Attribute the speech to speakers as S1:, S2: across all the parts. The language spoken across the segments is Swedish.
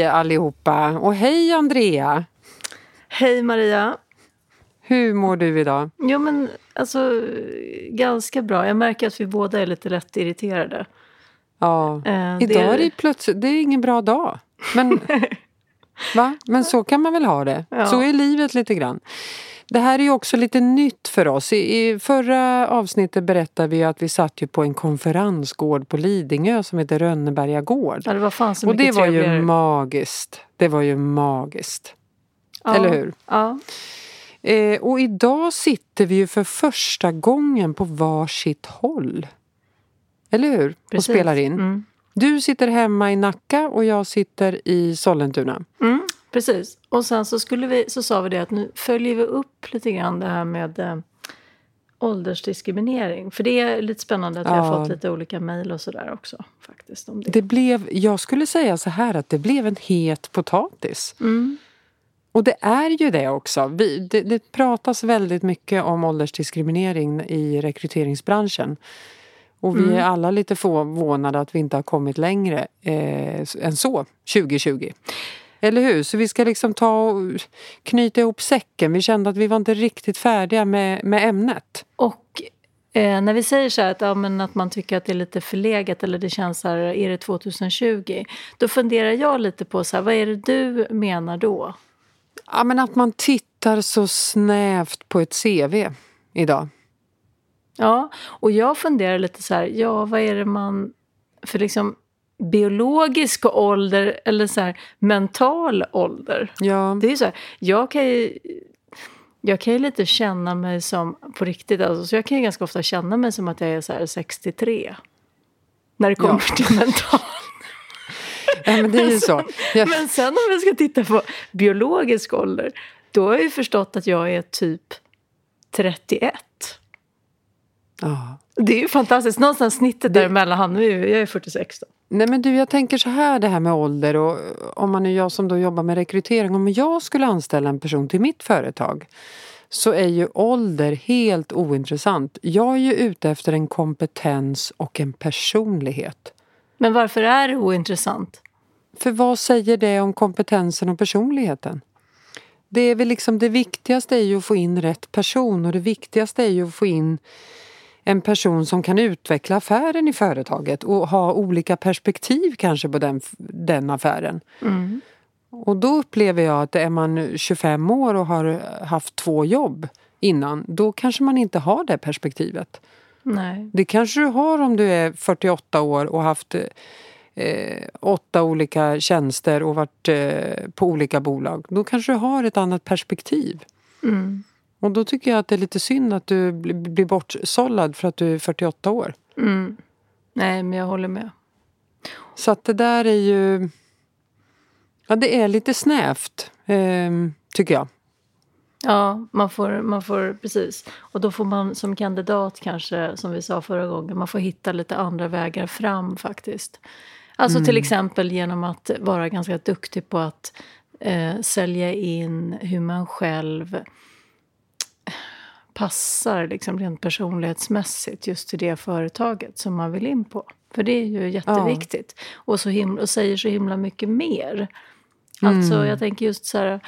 S1: Hej allihopa och hej Andrea!
S2: Hej Maria!
S1: Hur mår du idag?
S2: Jo men alltså ganska bra. Jag märker att vi båda är lite lätt irriterade.
S1: Ja, eh, idag är det plötsligt, det är ingen bra dag. Men, va? men så kan man väl ha det. Ja. Så är livet lite grann. Det här är ju också lite nytt för oss. I förra avsnittet berättade vi att vi satt ju på en konferensgård på Lidingö som heter Rönneberga gård.
S2: Ja, det var fan så
S1: Och det var
S2: trevligare.
S1: ju magiskt. Det var ju magiskt. Ja. Eller hur?
S2: Ja.
S1: Eh, och idag sitter vi ju för första gången på varsitt håll. Eller hur? Precis. Och spelar in. Mm. Du sitter hemma i Nacka och jag sitter i Sollentuna.
S2: Mm. Precis. Och sen så, skulle vi, så sa vi det att nu följer vi upp lite grann det här med eh, åldersdiskriminering. För det är lite spännande att ja. vi har fått lite olika mejl och sådär också. faktiskt om det.
S1: det blev, Jag skulle säga så här att det blev en het potatis.
S2: Mm.
S1: Och det är ju det också. Vi, det, det pratas väldigt mycket om åldersdiskriminering i rekryteringsbranschen. Och vi mm. är alla lite förvånade att vi inte har kommit längre eh, än så 2020. Eller hur? Så vi ska liksom ta och knyta ihop säcken. Vi kände att vi var inte riktigt färdiga med, med ämnet.
S2: Och eh, när vi säger så här att, ja, men att man tycker att det är lite förlegat eller det känns så här, är det 2020? Då funderar jag lite på så här, vad är det du menar då?
S1: Ja men att man tittar så snävt på ett CV idag.
S2: Ja, och jag funderar lite så här, ja vad är det man... För liksom biologisk ålder eller så här, mental ålder.
S1: Ja.
S2: Det är så här, jag kan ju... Jag kan ju lite känna mig som, på riktigt, alltså, så jag kan ju ganska ofta känna mig som att jag är så här 63. När det kommer ja. till mental.
S1: Ja, men det är ju så.
S2: Jag... Men sen om jag ska titta på biologisk ålder, då har jag ju förstått att jag är typ 31.
S1: Ja.
S2: Det är ju fantastiskt. Någonstans snittet det... däremellan. Nu är jag är 46 då.
S1: Nej men du, jag tänker så här det här med ålder och om man är jag som då jobbar med rekrytering. Om jag skulle anställa en person till mitt företag så är ju ålder helt ointressant. Jag är ju ute efter en kompetens och en personlighet.
S2: Men varför är det ointressant?
S1: För vad säger det om kompetensen och personligheten? Det är väl liksom det viktigaste är ju att få in rätt person och det viktigaste är ju att få in en person som kan utveckla affären i företaget och ha olika perspektiv kanske på den, den affären.
S2: Mm.
S1: Och då upplever jag att är man 25 år och har haft två jobb innan, då kanske man inte har det perspektivet.
S2: Nej.
S1: Det kanske du har om du är 48 år och haft eh, åtta olika tjänster och varit eh, på olika bolag. Då kanske du har ett annat perspektiv.
S2: Mm.
S1: Och då tycker jag att det är lite synd att du blir bortsållad för att du är 48 år.
S2: Mm. Nej, men jag håller med.
S1: Så att det där är ju... Ja, det är lite snävt, eh, tycker jag.
S2: Ja, man får, man får precis. Och då får man som kandidat kanske, som vi sa förra gången, man får hitta lite andra vägar fram faktiskt. Alltså mm. till exempel genom att vara ganska duktig på att eh, sälja in hur man själv passar liksom rent personlighetsmässigt just till det företaget som man vill in på. För det är ju jätteviktigt. Ja. Och, så himla, och säger så himla mycket mer. Alltså mm. jag tänker just så här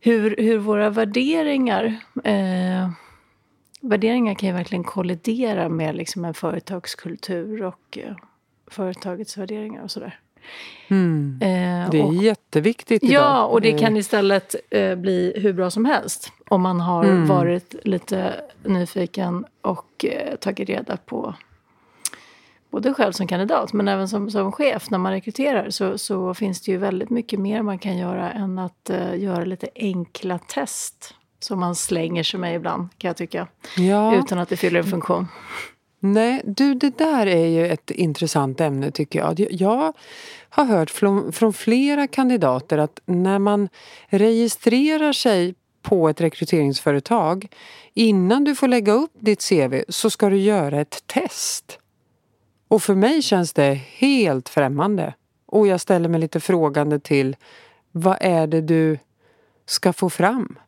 S2: hur, hur våra värderingar eh, Värderingar kan ju verkligen kollidera med liksom en företagskultur och eh, företagets värderingar och sådär.
S1: Mm. Eh, det är och, jätteviktigt idag.
S2: Ja, och det kan eh. istället eh, bli hur bra som helst. Om man har mm. varit lite nyfiken och eh, tagit reda på både själv som kandidat men även som, som chef när man rekryterar så, så finns det ju väldigt mycket mer man kan göra än att uh, göra lite enkla test som man slänger sig med ibland kan jag tycka.
S1: Ja.
S2: Utan att det fyller en funktion.
S1: Nej, du det där är ju ett intressant ämne tycker jag. Jag har hört från, från flera kandidater att när man registrerar sig på ett rekryteringsföretag innan du får lägga upp ditt CV så ska du göra ett test. Och för mig känns det helt främmande. Och jag ställer mig lite frågande till vad är det du ska få fram?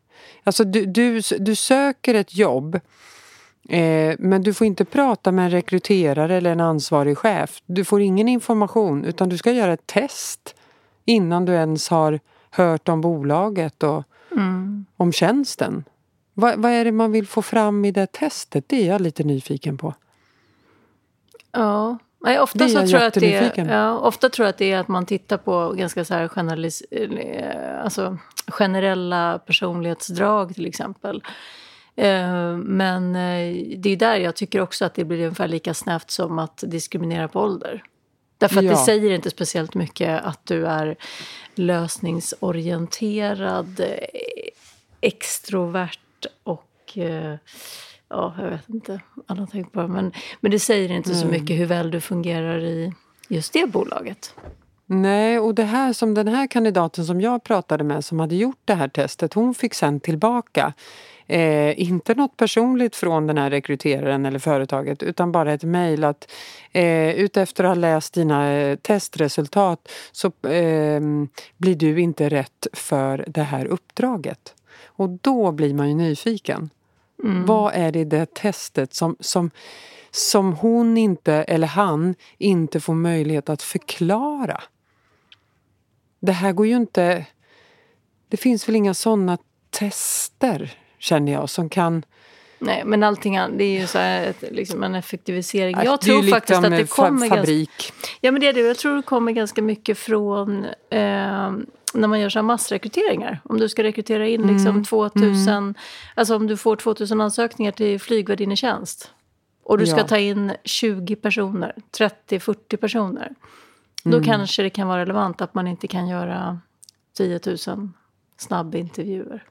S1: Alltså du, du, du söker ett jobb eh, men du får inte prata med en rekryterare eller en ansvarig chef. Du får ingen information utan du ska göra ett test innan du ens har hört om bolaget och
S2: Mm.
S1: om tjänsten. Vad, vad är det man vill få fram i det testet? Det är jag lite nyfiken på.
S2: Ja. Nej, ofta, så tror jag att det är, ja, ofta tror jag att det är att man tittar på ganska så här generalis, eh, alltså generella personlighetsdrag till exempel. Eh, Men eh, det är där jag tycker också att det blir ungefär lika snävt som att diskriminera på ålder. Därför att
S1: Ja.
S2: det säger inte speciellt mycket att du är lösningsorienterad, extrovert och eh, ja, jag vet inte. Alla det. Men, men det säger inte så mycket hur väl du fungerar i just det bolaget.
S1: Nej, och det här som den här kandidaten som jag pratade med som hade gjort det här testet, hon fick sen tillbaka Eh, inte något personligt från den här rekryteraren eller företaget utan bara ett mejl att eh, utefter att ha läst dina eh, testresultat så eh, blir du inte rätt för det här uppdraget. Och då blir man ju nyfiken. Vad är det i det testet som, som, som hon inte, eller han, inte får möjlighet att förklara? Det här går ju inte... Det finns väl inga sådana tester, känner jag, som kan...
S2: Nej, men allting det är ju så ett, liksom en effektivisering.
S1: Det är
S2: Jag
S1: ju
S2: tror faktiskt att det kommer
S1: fa-
S2: ganska,
S1: fabrik.
S2: Ja, men det är det. Jag tror det kommer ganska mycket från eh, när man gör så här massrekryteringar. Om du ska rekrytera in liksom
S1: Mm.
S2: 2000, alltså om du får 2000 ansökningar till flygvärdinnetjänst och du ska
S1: Ja.
S2: ta in 20 personer, 30-40 personer. Då
S1: Mm.
S2: kanske det kan vara relevant att man inte kan göra 10 000 snabbintervjuer.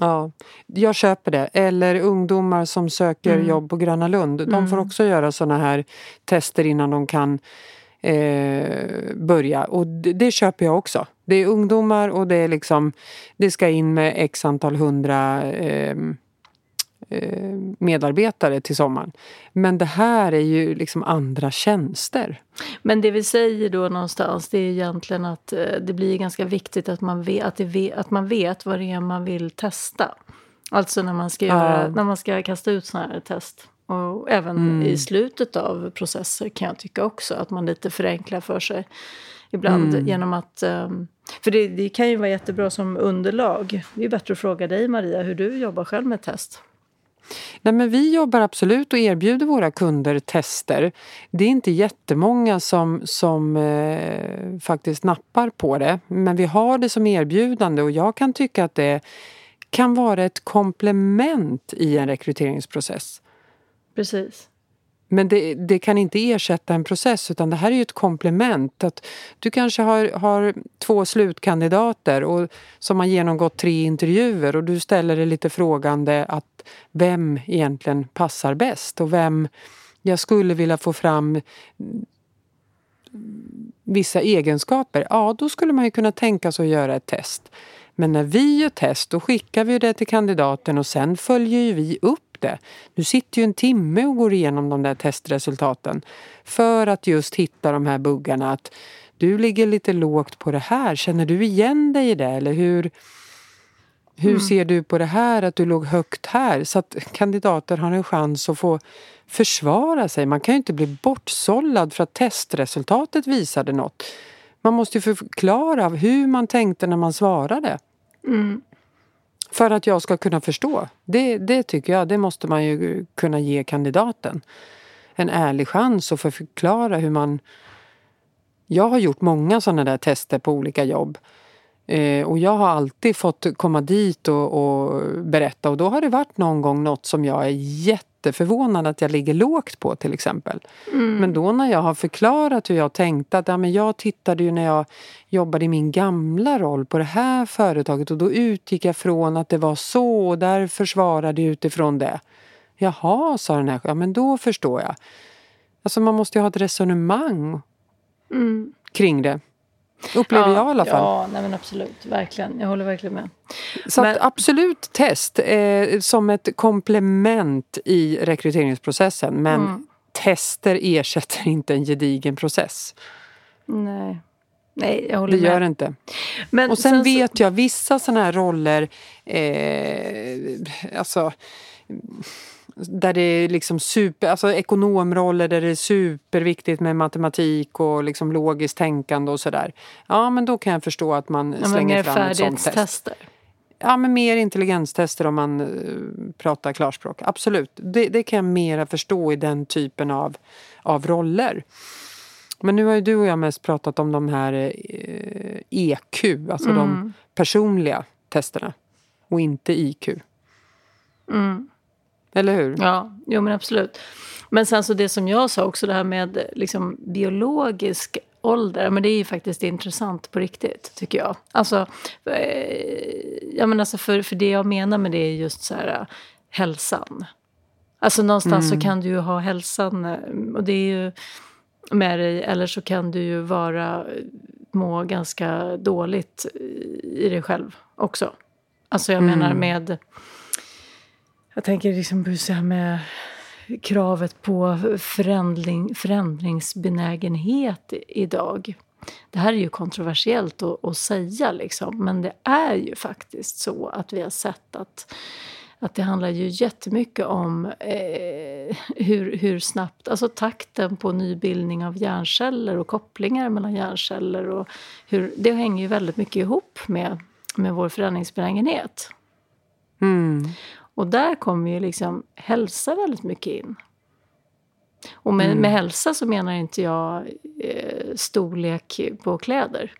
S1: Ja, jag köper det. Eller ungdomar som söker
S2: Mm.
S1: jobb på Gröna Lund. De får också göra såna här tester innan de kan eh, börja. Och det, det köper jag också. Det är ungdomar och det är liksom det ska in med x antal hundra eh, medarbetare till sommaren. Men det här är ju liksom andra tjänster.
S2: Men det vi säger då någonstans det är egentligen att eh, det blir ganska viktigt att man vet, att, det att man vet vad det är man vill testa. Alltså när man ska, göra,
S1: Ja.
S2: när man ska kasta ut sådana här test. Och även
S1: Mm.
S2: i slutet av processer kan jag tycka också att man lite förenklar för sig ibland
S1: Mm.
S2: genom att... ehm, För det, det kan ju vara jättebra som underlag. Det är bättre att fråga dig Maria hur du jobbar själv med test.
S1: Nej, men vi jobbar absolut och erbjuder våra kunder tester. Det är inte jättemånga som, som eh, faktiskt nappar på det. Men vi har det som erbjudande och jag kan tycka att det kan vara ett komplement i en rekryteringsprocess.
S2: Precis.
S1: Men det, det kan inte ersätta en process utan det här är ju ett komplement. Att du kanske har, har två slutkandidater och, som har genomgått tre intervjuer och du ställer dig lite frågande att vem egentligen passar bäst och vem jag skulle vilja få fram vissa egenskaper. Ja, då skulle man ju kunna tänka sig att göra ett test. Men när vi gör test då skickar vi det till kandidaten och sen följer vi upp det. Du sitter ju en timme och går igenom de där testresultaten för att just hitta de här buggarna. Att du ligger lite lågt på det här. Känner du igen dig i det? Eller hur, hur ser du på det här att du låg högt här? Så att kandidater har en chans att få försvara sig. Man kan ju inte bli bortsållad för att testresultatet visade något. Man måste ju förklara hur man tänkte när man svarade.
S2: Mm.
S1: För att jag ska kunna förstå. Det, det tycker jag, det måste man ju kunna ge kandidaten. En ärlig chans att få förklara hur man... Jag har gjort många sådana där tester på olika jobb. Eh, och jag har alltid fått komma dit och, och berätta och då har det varit någon gång något som jag är jätte jätteförvånad att jag ligger lågt på till exempel. Men då när jag har förklarat hur jag tänkte att ja, men jag tittade ju när jag jobbade i min gamla roll på det här företaget och då utgick jag från att det var så och därför svarade jag utifrån det. Jaha, sa den här, ja men då förstår jag. Alltså man måste ju ha ett resonemang
S2: Mm.
S1: kring det. Upplever jag i alla fall.
S2: Ja, nej men absolut. Verkligen. Jag håller verkligen med.
S1: Så
S2: Men-
S1: absolut test eh, som ett komplement i rekryteringsprocessen men
S2: Mm.
S1: tester ersätter inte en gedigen process.
S2: Nej. Nej, jag håller
S1: Det
S2: med.
S1: gör det inte.
S2: Men
S1: Och sen,
S2: så-
S1: vet jag vissa sådana här roller, eh, alltså där det är liksom super, alltså ekonomroller där det är superviktigt med matematik och liksom logiskt tänkande och sådär. Ja, men då kan jag förstå att man ja, slänger fram ett sånt test. Ja, men mer intelligenstester om man uh, pratar klarspråk. Absolut, det, det kan jag mera förstå i den typen av, av roller. Men nu har ju du och jag mest pratat om de här eh, EQ, alltså mm. de personliga testerna och inte IQ.
S2: Mm.
S1: Eller hur?
S2: Ja, jo men absolut. Men sen så det som jag sa också, det här med liksom biologisk ålder, men det är ju faktiskt intressant på riktigt, tycker jag. Alltså, eh, jag menar, alltså för, för det jag menar med det är just så här, hälsan. Alltså någonstans mm. så kan du ju ha hälsan, och det är ju med dig, eller så kan du ju vara, må ganska dåligt i dig själv också. Alltså jag mm. menar med jag tänker liksom på det här med kravet på förändring, förändringsbenägenhet idag. Det här är ju kontroversiellt att, att, säga, liksom, men det är ju faktiskt så att vi har sett att, att det handlar ju jättemycket om eh, hur, hur snabbt, alltså takten på nybildning av hjärnceller och kopplingar mellan hjärnceller. Och hur, det hänger ju väldigt mycket ihop med, med vår förändringsbenägenhet.
S1: Mm.
S2: Och där kommer ju liksom hälsa väldigt mycket in. Och med, mm. med hälsa så menar inte jag eh, storlek på kläder.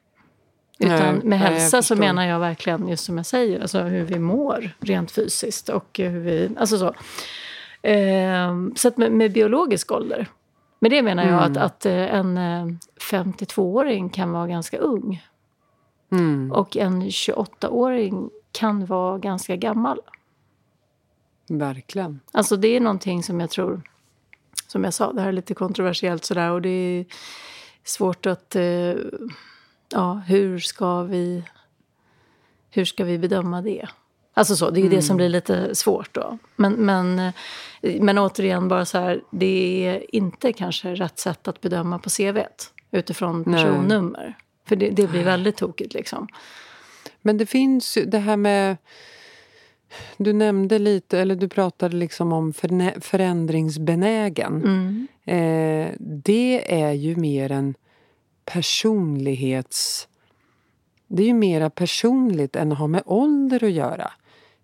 S2: Utan nej, med hälsa nej, så menar jag verkligen, just som jag säger, alltså hur vi mår rent fysiskt. och hur vi, alltså så. Eh, så att med, med, biologisk ålder. Med det menar jag att, mm. att eh, en 52-åring eh, kan vara ganska ung.
S1: Mm.
S2: Och en 28-åring kan vara ganska gammal.
S1: Verkligen.
S2: Alltså det är någonting som jag tror, som jag sa, det här är lite kontroversiellt sådär och det är svårt att, eh, ja, hur ska vi, hur ska vi bedöma det? Alltså så, det är mm. det som mm. blir lite svårt då. Men, men, eh, men återigen, bara så här, det är inte kanske rätt sätt att bedöma på CV utifrån personnummer. Nej. För det, det blir väldigt tokigt liksom.
S1: Men det finns det här med du nämnde lite, eller du pratade liksom om förändringsbenägen.
S2: Mm.
S1: Eh, det är ju mer en personlighets... Det är ju mera personligt än att ha med ålder att göra.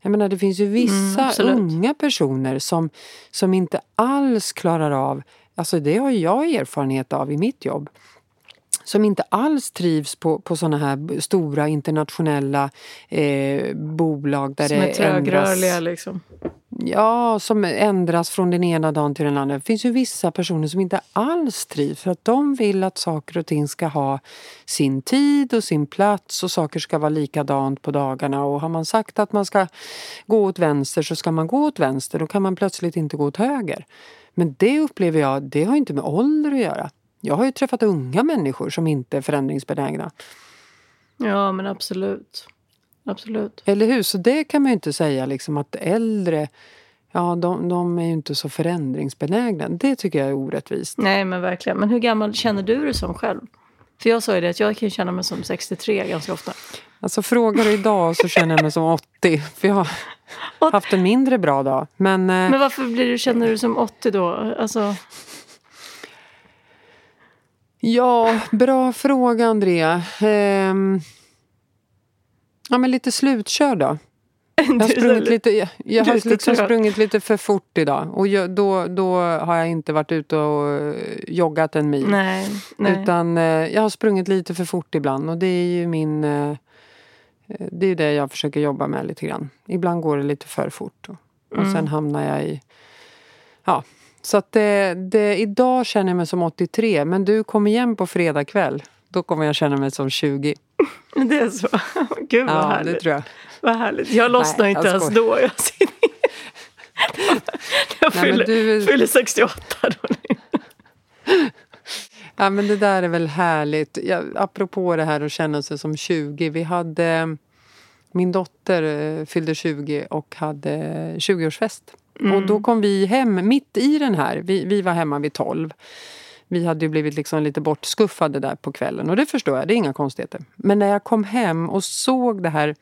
S1: Jag menar, det finns ju vissa mm, unga personer som, som inte alls klarar av... Alltså det har jag erfarenhet av i mitt jobb som inte alls trivs på, på såna här stora internationella eh, bolag. Där
S2: som
S1: det
S2: är trögrörliga liksom?
S1: Ja, som ändras från den ena dagen till den andra. Det finns ju vissa personer som inte alls trivs för att de vill att saker och ting ska ha sin tid och sin plats och saker ska vara likadant på dagarna. Och har man sagt att man ska gå åt vänster så ska man gå åt vänster. Då kan man plötsligt inte gå åt höger. Men det upplever jag, det har inte med ålder att göra. Jag har ju träffat unga människor som inte är förändringsbenägna.
S2: Ja, men absolut. Absolut.
S1: Eller hur? Så det kan man ju inte säga liksom att äldre Ja, de, de är ju inte så förändringsbenägna. Det tycker jag är orättvist.
S2: Nej, men verkligen. Men hur gammal känner du dig som själv? För jag sa ju det att jag kan känna mig som 63 ganska ofta.
S1: Alltså frågar du idag så känner jag mig som 80. För jag har haft en mindre bra dag. Men,
S2: eh, men varför blir du, känner du som 80 då? Alltså...
S1: Ja, bra fråga Andrea. Ehm, ja, men lite slutkörd då. Jag har sprungit lite, jag har liksom sprungit lite för fort idag. Och jag, då, då har jag inte varit ute och eh, joggat en mil.
S2: Nej, nej.
S1: Utan eh, jag har sprungit lite för fort ibland. Och det är ju min... Eh, det är det jag försöker jobba med lite grann. Ibland går det lite för fort. Och, och mm. sen hamnar jag i... Ja, så att det, det, idag känner jag mig som 83 men du kommer igen på fredag kväll. Då kommer jag känna mig som 20.
S2: Det är så? Gud vad
S1: ja,
S2: härligt.
S1: det tror jag.
S2: Vad härligt. Jag lossnar inte ens då. Jag, jag fyller, du... fyller 68 då.
S1: ja men det där är väl härligt. Ja, apropå det här att känna sig som 20. Vi hade... Min dotter eh, fyllde 20 och hade 20-årsfest. Mm. Och då kom vi hem mitt i den här. Vi, vi var hemma vid tolv. Vi hade ju blivit liksom lite bortskuffade där på kvällen och det förstår jag, det är inga konstigheter. Men när jag kom hem och såg det här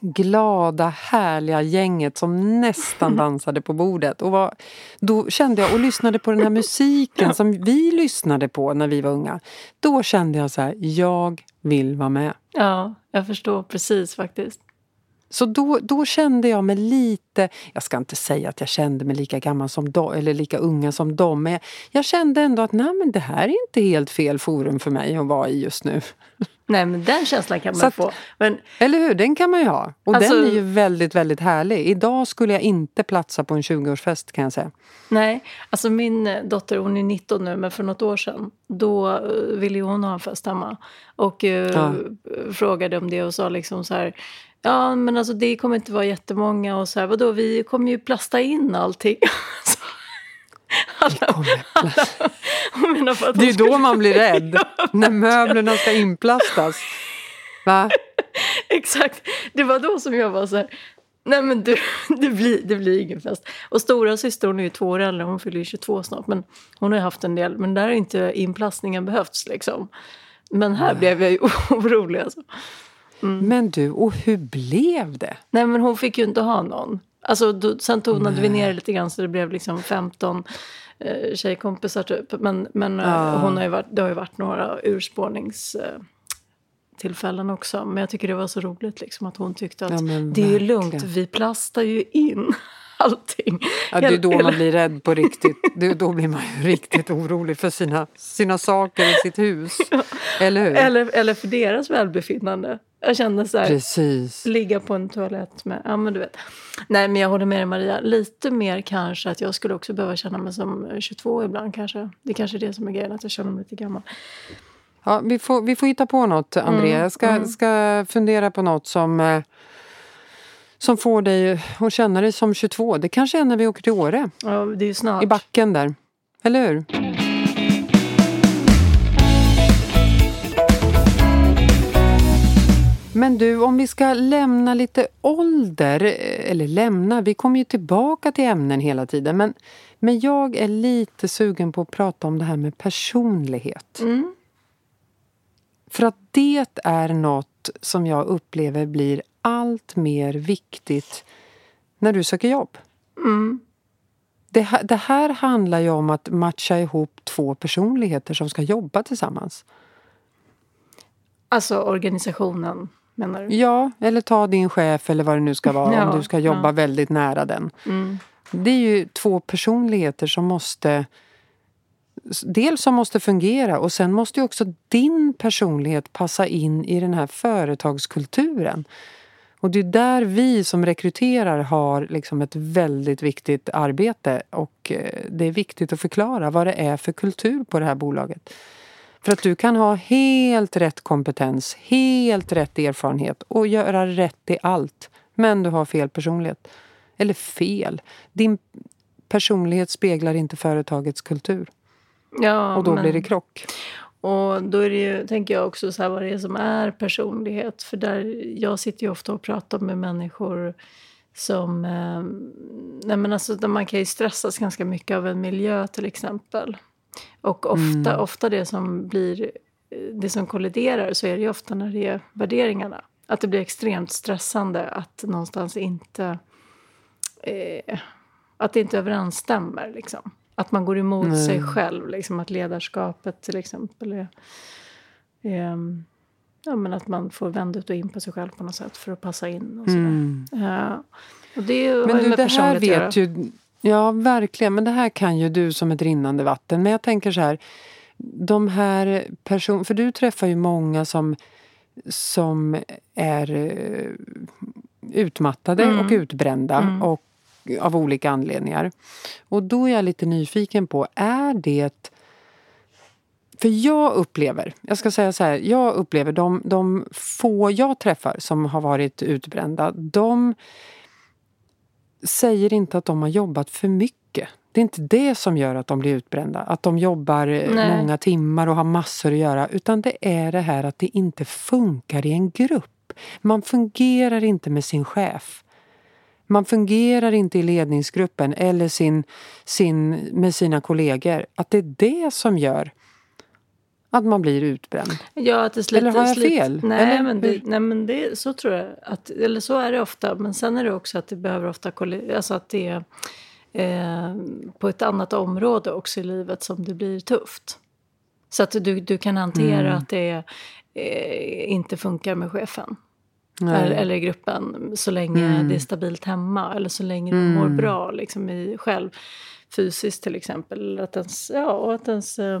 S1: glada, härliga gänget som nästan dansade på bordet. Och var, då kände jag, och lyssnade på den här musiken som vi lyssnade på när vi var unga. Då kände jag så här, jag vill vara med.
S2: Ja, jag förstår precis faktiskt.
S1: Så då, då kände jag mig lite, jag ska inte säga att jag kände mig lika gammal som dem, eller lika unga som dem, men jag, jag kände ändå att nej, men det här är inte helt fel forum för mig att vara i just nu.
S2: Nej men den känslan kan man att, få. Men,
S1: eller hur, den kan man ju ha. Och alltså, den är ju väldigt, väldigt härlig. Idag skulle jag inte platsa på en 20-årsfest kan jag säga.
S2: Nej, alltså min dotter hon är 19 nu men för något år sedan då eh, ville hon ha en fest hemma. Och uh, ja. frågade om det och sa liksom så här Ja, men alltså det kommer inte vara jättemånga och så här, vadå, vi kommer ju plasta in allting.
S1: alla, alla, det är ju då man blir rädd, när möblerna ska inplastas. Va?
S2: Exakt, det var då som jag var så här, nej men du, det, blir, det blir ingen fest. Och stora syster hon är ju två år äldre, hon fyller ju 22 snart, men hon har haft en del, men där har inte inplastningen behövts liksom. Men här nej. blev jag ju orolig alltså.
S1: Mm. Men du, och hur blev det?
S2: Nej men hon fick ju inte ha någon. Alltså, då, sen tonade vi ner lite grann så det blev liksom 15 eh, tjejkompisar typ. Men, men ah. hon har ju varit, det har ju varit några urspårningstillfällen eh, också. Men jag tycker det var så roligt liksom, att hon tyckte att ja, det är ju lugnt, vi plastar ju in allting.
S1: Ja, det är då man blir rädd på riktigt. Det, då blir man ju riktigt orolig för sina, sina saker i sitt hus. Ja. Eller hur?
S2: Eller, eller för deras välbefinnande. Jag kände så här,
S1: Precis.
S2: ligga på en toalett med, ja men du vet. Nej men jag håller med dig Maria, lite mer kanske att jag skulle också behöva känna mig som 22 ibland kanske. Det är kanske är det som är grejen, att jag känner mig lite gammal.
S1: Ja, vi får, vi får hitta på något, Andrea. Mm, jag ska, mm. ska fundera på något som, eh, som får dig att känna dig som 22. Det kanske är när vi åker till Åre.
S2: Ja, det är ju snart.
S1: I backen där. Eller hur? Men du, om vi ska lämna lite ålder, eller lämna, vi kommer ju tillbaka till ämnen hela tiden. Men, men jag är lite sugen på att prata om det här med personlighet. Mm. För att det är något som jag upplever blir allt mer viktigt när du söker jobb. Mm. Det, det här handlar ju om att matcha ihop två personligheter som ska jobba tillsammans.
S2: Alltså organisationen menar du?
S1: Ja, eller ta din chef eller vad det nu ska vara ja, om du ska jobba ja. väldigt nära den. Mm. Det är ju två personligheter som måste Dels som måste fungera och sen måste ju också din personlighet passa in i den här företagskulturen. Och det är där vi som rekryterar har liksom ett väldigt viktigt arbete och eh, det är viktigt att förklara vad det är för kultur på det här bolaget. För att du kan ha helt rätt kompetens, helt rätt erfarenhet och göra rätt i allt. Men du har fel personlighet. Eller fel. Din personlighet speglar inte företagets kultur. Ja, och då men... blir det krock.
S2: Och då är det ju, tänker jag också så här, vad det är som är personlighet. För där, jag sitter ju ofta och pratar med människor som... Eh, nej men alltså, man kan ju stressas ganska mycket av en miljö till exempel. Och ofta, mm. ofta det som blir det som kolliderar så är det ju ofta när det är värderingarna. Att det blir extremt stressande att någonstans inte... Eh, att det inte överensstämmer. Liksom. Att man går emot Nej. sig själv. Liksom, att ledarskapet till exempel är... är ja, men att man får vända ut och in på sig själv på något sätt för att passa in. Och, mm. uh, och det
S1: men du, det här vet ju Ja, verkligen. Men det här kan ju du som ett rinnande vatten. Men jag tänker så här, de här personerna... För du träffar ju många som, som är uh, utmattade mm. och utbrända. Mm. Och av olika anledningar. Och då är jag lite nyfiken på, är det... För jag upplever, jag ska säga så här, jag upplever de, de få jag träffar som har varit utbrända, de säger inte att de har jobbat för mycket. Det är inte det som gör att de blir utbrända. Att de jobbar eh, Nej. många timmar och har massor att göra. Utan det är det här att det inte funkar i en grupp. Man fungerar inte med sin chef. Man fungerar inte i ledningsgruppen eller sin, sin, med sina kollegor. Att det är det som gör Att man blir utbränd?
S2: Ja, att det sliter,
S1: eller har jag fel?
S2: Nej,
S1: eller?
S2: men, det, nej men det, så tror jag. Att, eller så är det ofta. Men sen är det också att det behöver ofta... Alltså att det är eh, på ett annat område också i livet som det blir tufft. Så att du, du kan hantera mm. att det eh, inte funkar med chefen. Eller, eller, i gruppen så länge mm. det är stabilt hemma eller så länge du mm. mår bra liksom, i, själv fysiskt till exempel. Att ens, ja, och att ens, eh,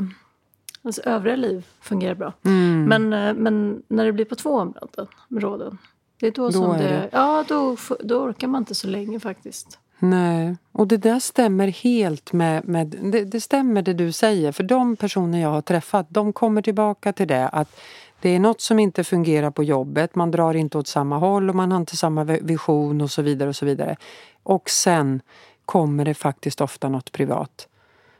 S2: ens övriga liv fungerar bra. Mm. Men, eh, men när det blir på två områden, det är då, då som är det, det, Ja, då, då orkar man inte så länge faktiskt.
S1: Nej, och det där stämmer helt med, med det, det, stämmer det du säger. För de personer jag har träffat, de kommer tillbaka till det att det är något som inte fungerar på jobbet, man drar inte åt samma håll och man har inte samma vision och så vidare och så vidare. Och sen kommer det faktiskt ofta något privat.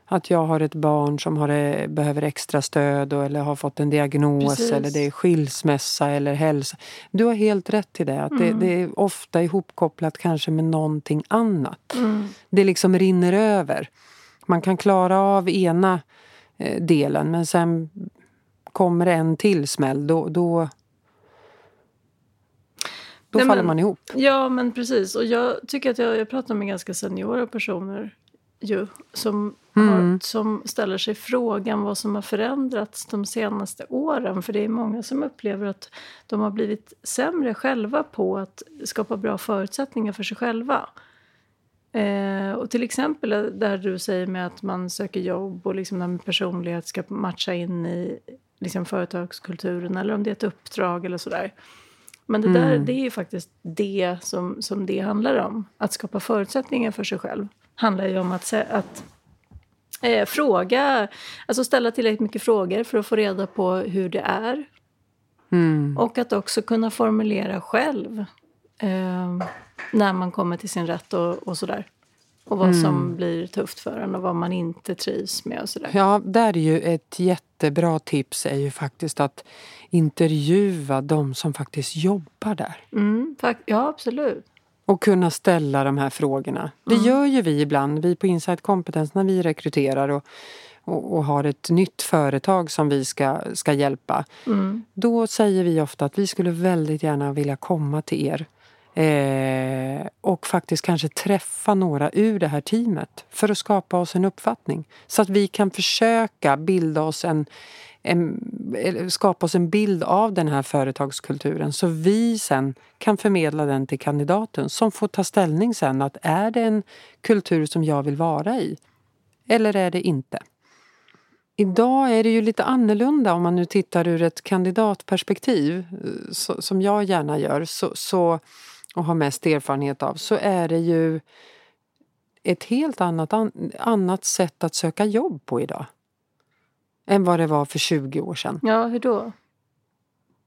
S1: Att jag har ett barn som har, eh, behöver extra stöd eller har fått en diagnos Precis. eller det är skilsmässa eller hälsa. Du har helt rätt i det. Att mm. det, det, är ofta ihopkopplat kanske med någonting annat. Mm. Det liksom rinner över. Man kan klara av ena eh, delen men sen kommer det en till smäll. Då, då, då Nej, faller men, man ihop.
S2: Ja, men precis. Och jag tycker att jag, jag pratar med ganska seniora personer ju, som, mm. som ställer sig frågan vad som har förändrats de senaste åren. För det är många som upplever att de har blivit sämre själva på att skapa bra förutsättningar för sig själva. Eh, och till exempel där du säger med att man söker jobb och liksom när personlighet ska matcha in i liksom företagskulturen eller om det är ett uppdrag eller sådär. Men det där mm. det är ju faktiskt det som, som det handlar om. Att skapa förutsättningar för sig själv handlar ju om att, att eh, fråga, alltså ställa tillräckligt mycket frågor för att få reda på hur det är. Mm. Och att också kunna formulera själv eh, när man kommer till sin rätt och, och sådär. Och vad mm. som blir tufft för en och vad man inte trivs med och sådär.
S1: Ja, där är ju ett jättebra tips är ju faktiskt att intervjua de som faktiskt jobbar där.
S2: Mm, ja, absolut.
S1: Och kunna ställa de här frågorna. Det mm. gör ju vi ibland, vi på Insight Competence, när vi rekryterar och, och, och, har ett nytt företag som vi ska, ska hjälpa. Mm. Då säger vi ofta att vi skulle väldigt gärna vilja komma till er Eh, och faktiskt kanske träffa några ur det här teamet för att skapa oss en uppfattning. Så att vi kan försöka bilda oss en, en, skapa oss en bild av den här företagskulturen så vi sen kan förmedla den till kandidaten som får ta ställning sen att är det en kultur som jag vill vara i eller är det inte? Idag är det ju lite annorlunda om man nu tittar ur ett kandidatperspektiv eh, så, som jag gärna gör. så, så och har mest erfarenhet av så är det ju ett helt annat, annat sätt att söka jobb på idag. Än vad det var för 20 år sedan.
S2: Ja, hur då?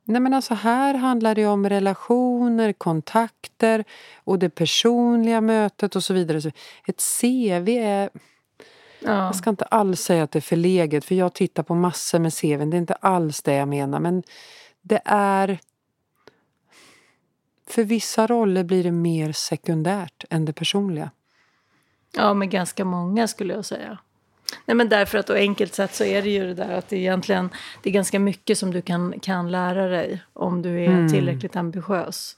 S1: Nej men alltså här handlar det om relationer, kontakter och det personliga mötet och så vidare. Ett CV är... Ja. Jag ska inte alls säga att det är förleget för jag tittar på massor med CV. Det är inte alls det jag menar men det är för vissa roller blir det mer sekundärt än det personliga.
S2: Ja, men ganska många skulle jag säga. Nej, men därför att, och enkelt sett så är det ju det där att det egentligen det är ganska mycket som du kan, kan lära dig om du är mm. tillräckligt ambitiös.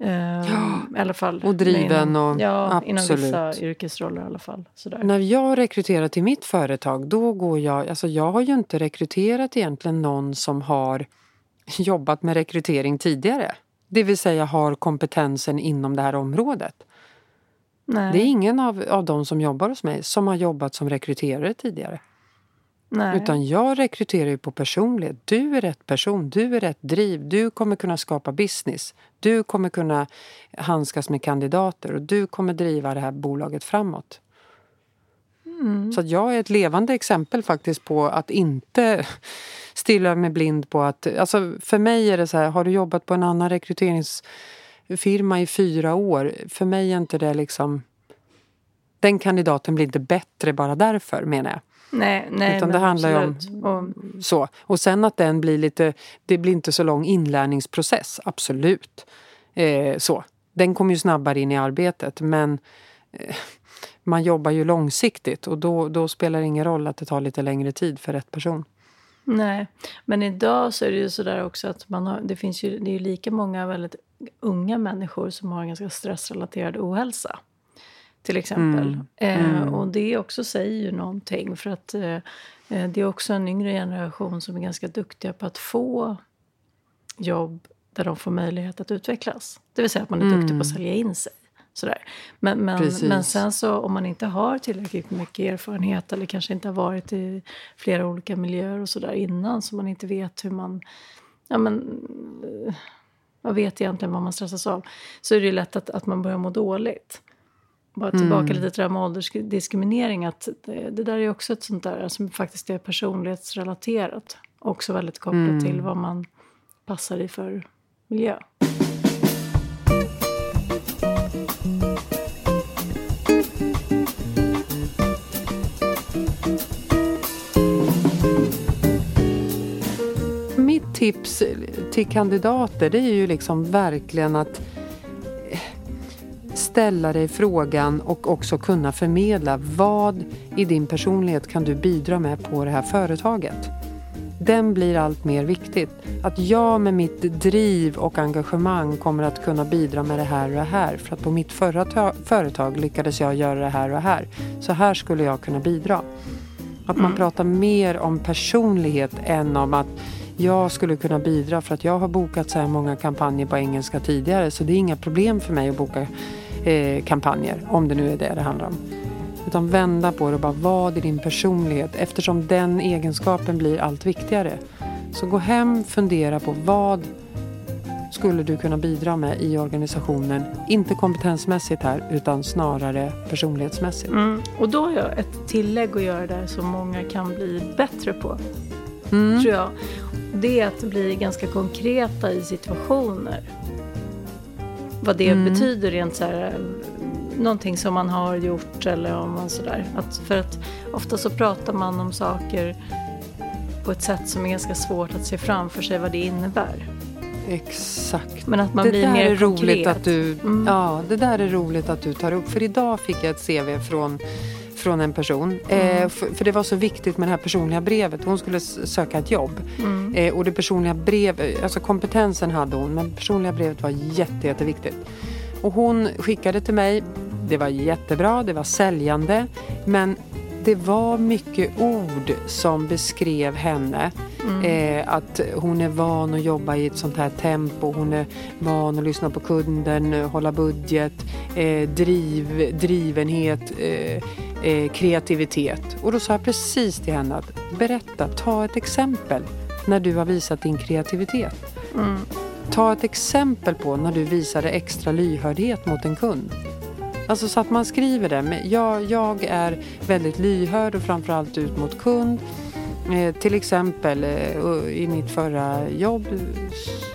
S2: Uh, ja, I alla fall.
S1: Och driven inom, och
S2: ja,
S1: absolut.
S2: inom vissa yrkesroller i alla fall. Sådär.
S1: När jag rekryterar till mitt företag då går jag, alltså jag har ju inte rekryterat egentligen någon som har jobbat med rekrytering tidigare. Det vill säga har kompetensen inom det här området. Nej. Det är ingen av, av de som jobbar hos mig som har jobbat som rekryterare tidigare. Nej. Utan jag rekryterar ju på personlighet. Du är rätt person, du är rätt driv, du kommer kunna skapa business. Du kommer kunna handskas med kandidater och du kommer driva det här bolaget framåt. Mm. Så jag är ett levande exempel faktiskt på att inte stirra mig blind på att... Alltså för mig är det så här, har du jobbat på en annan rekryteringsfirma i fyra år? För mig är inte det liksom... Den kandidaten blir inte bättre bara därför menar jag.
S2: Nej, nej,
S1: Utan det handlar ju om så. Och sen att den blir lite... Det blir inte så lång inlärningsprocess, absolut. Eh, så. Den kommer ju snabbare in i arbetet men eh, man jobbar ju långsiktigt och då, då spelar det ingen roll att det tar lite längre tid för rätt person.
S2: Nej, men idag så är det ju sådär också att man har, det finns ju, det är lika många väldigt unga människor som har ganska stressrelaterad ohälsa. Till exempel. Mm. Mm. Eh, och det också säger ju någonting. För att eh, eh, det är också en yngre generation som är ganska duktiga på att få jobb där de får möjlighet att utvecklas. Det vill säga att man är mm. duktig på att mm. sälja in sig. Sådär. Men, men, men sen så om man inte har tillräckligt mycket erfarenhet eller kanske inte har varit i flera olika miljöer och sådär innan så man inte vet hur man... Ja, men, man vet egentligen vad man stressas av. Så är det lätt att, att man börjar må dåligt. Bara tillbaka mm. lite till det här med åldersdiskriminering. Att det, det, där är också ett sånt där som faktiskt är personlighetsrelaterat. Också väldigt kopplat mm. till vad man passar i för miljö.
S1: Tips till kandidater det är ju liksom verkligen att ställa dig frågan och också kunna förmedla vad i din personlighet kan du bidra med på det här företaget. Den blir allt mer viktigt. Att jag med mitt driv och engagemang kommer att kunna bidra med det här och det här. För att på mitt förra företag lyckades jag göra det här och det här. Så här skulle jag kunna bidra. Att man mm. pratar mer om personlighet än om att jag skulle kunna bidra för att jag har bokat så här många kampanjer på engelska tidigare så det är inga problem för mig att boka eh, kampanjer, om det nu är det det handlar om. Utan vända på det och bara vad är din personlighet? Eftersom den egenskapen blir allt viktigare. Så gå hem, fundera på vad skulle du kunna bidra med i organisationen? Inte kompetensmässigt här, utan snarare personlighetsmässigt.
S2: Mm. Och då har jag ett tillägg att göra där som många kan bli bättre på. Mm. Tror jag. Det är att bli ganska konkreta i situationer vad det mm. betyder rent så här, någonting som man har gjort eller om man sådär. Att, för att ofta så pratar man om saker på ett sätt som är ganska svårt att se framför sig vad det innebär.
S1: Exakt.
S2: Men att man det blir
S1: där
S2: mer
S1: är roligt att du, mm. Ja, det där är roligt att du tar upp. För idag fick jag ett CV från från en person. Mm. Eh, för, för, det var så viktigt med det här personliga brevet. Hon skulle söka ett jobb. Mm. Eh, och det personliga brevet, alltså kompetensen hade hon men personliga brevet var jätte, jätteviktigt. Och hon skickade till mig. Det var jättebra, det var säljande. Men det var mycket ord som beskrev henne. Mm. Eh, att hon är van att jobba i ett sånt här tempo. Hon är van att lyssna på kunden, hålla budget, eh, driv, drivenhet. Eh, eh, kreativitet. Och då sa jag precis till henne att berätta, ta ett exempel när du har visat din kreativitet. Mm. Ta ett exempel på när du visade extra lyhördhet mot en kund. Alltså så att man skriver det. Jag, jag är väldigt lyhörd och framförallt ut mot kund. Eh, till exempel eh, i mitt förra jobb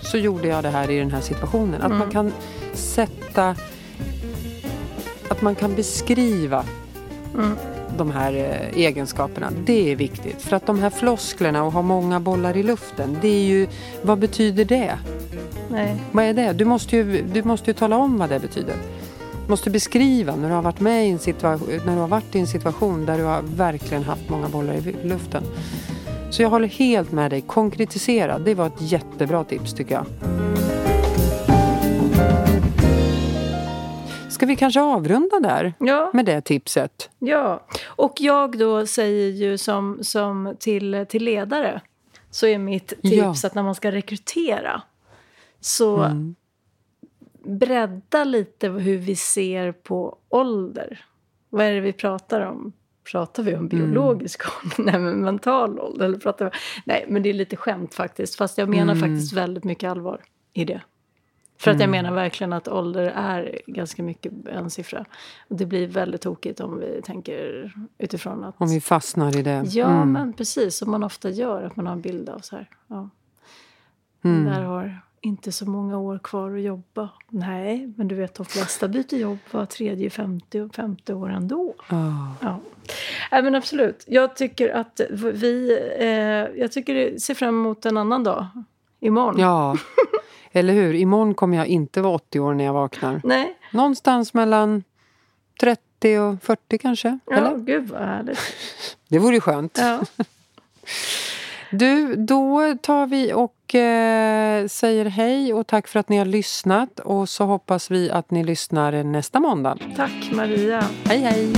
S1: så gjorde jag det här i den här situationen. Att mm. man kan sätta... Att man kan beskriva Mm. De här eh, egenskaperna. Det är viktigt. För att de här flosklerna och ha många bollar i luften. Det är ju, vad betyder det?
S2: Nej.
S1: Vad är det? Du måste, ju, du måste ju tala om vad det betyder. Du måste beskriva när du har varit med i en situation, när du har varit i en situation där du har verkligen haft många bollar i luften. Så jag håller helt med dig. Konkretisera, det var ett jättebra tips tycker jag. Ska vi kanske avrunda där
S2: ja.
S1: med det tipset?
S2: Ja, och jag då säger ju som, som till, till ledare så är mitt tips ja. att när man ska rekrytera så mm. bredda lite hur vi ser på ålder. Vad är det vi pratar om? Pratar vi om mm. biologisk mm. ålder? Nej, men mental ålder? Eller pratar vi... Nej, men det är lite skämt faktiskt. Fast jag menar mm. faktiskt väldigt mycket allvar i det. För att jag mm. menar verkligen att ålder är ganska mycket en siffra. Och det blir väldigt tokigt om vi tänker utifrån att...
S1: Om vi fastnar i det.
S2: Ja, mm. men precis. Som man ofta gör, att man har en bild av så här. Ja. Mm. Där har inte så många år kvar att jobba. Nej, men du vet de flesta byter jobb var tredje, femte och femte år ändå.
S1: Oh.
S2: Ja. Nej, men absolut. Jag tycker att vi... Eh, jag tycker ser fram emot en annan dag. Imorgon.
S1: Ja. Eller hur? Imorgon kommer jag inte vara 80 år när jag vaknar.
S2: Nej.
S1: Någonstans mellan 30 och 40 kanske?
S2: Ja,
S1: eller?
S2: gud vad härligt.
S1: Det vore skönt.
S2: Ja.
S1: Du, då tar vi och eh, säger hej och tack för att ni har lyssnat. Och så hoppas vi att ni lyssnar nästa måndag.
S2: Tack Maria.
S1: Hej hej.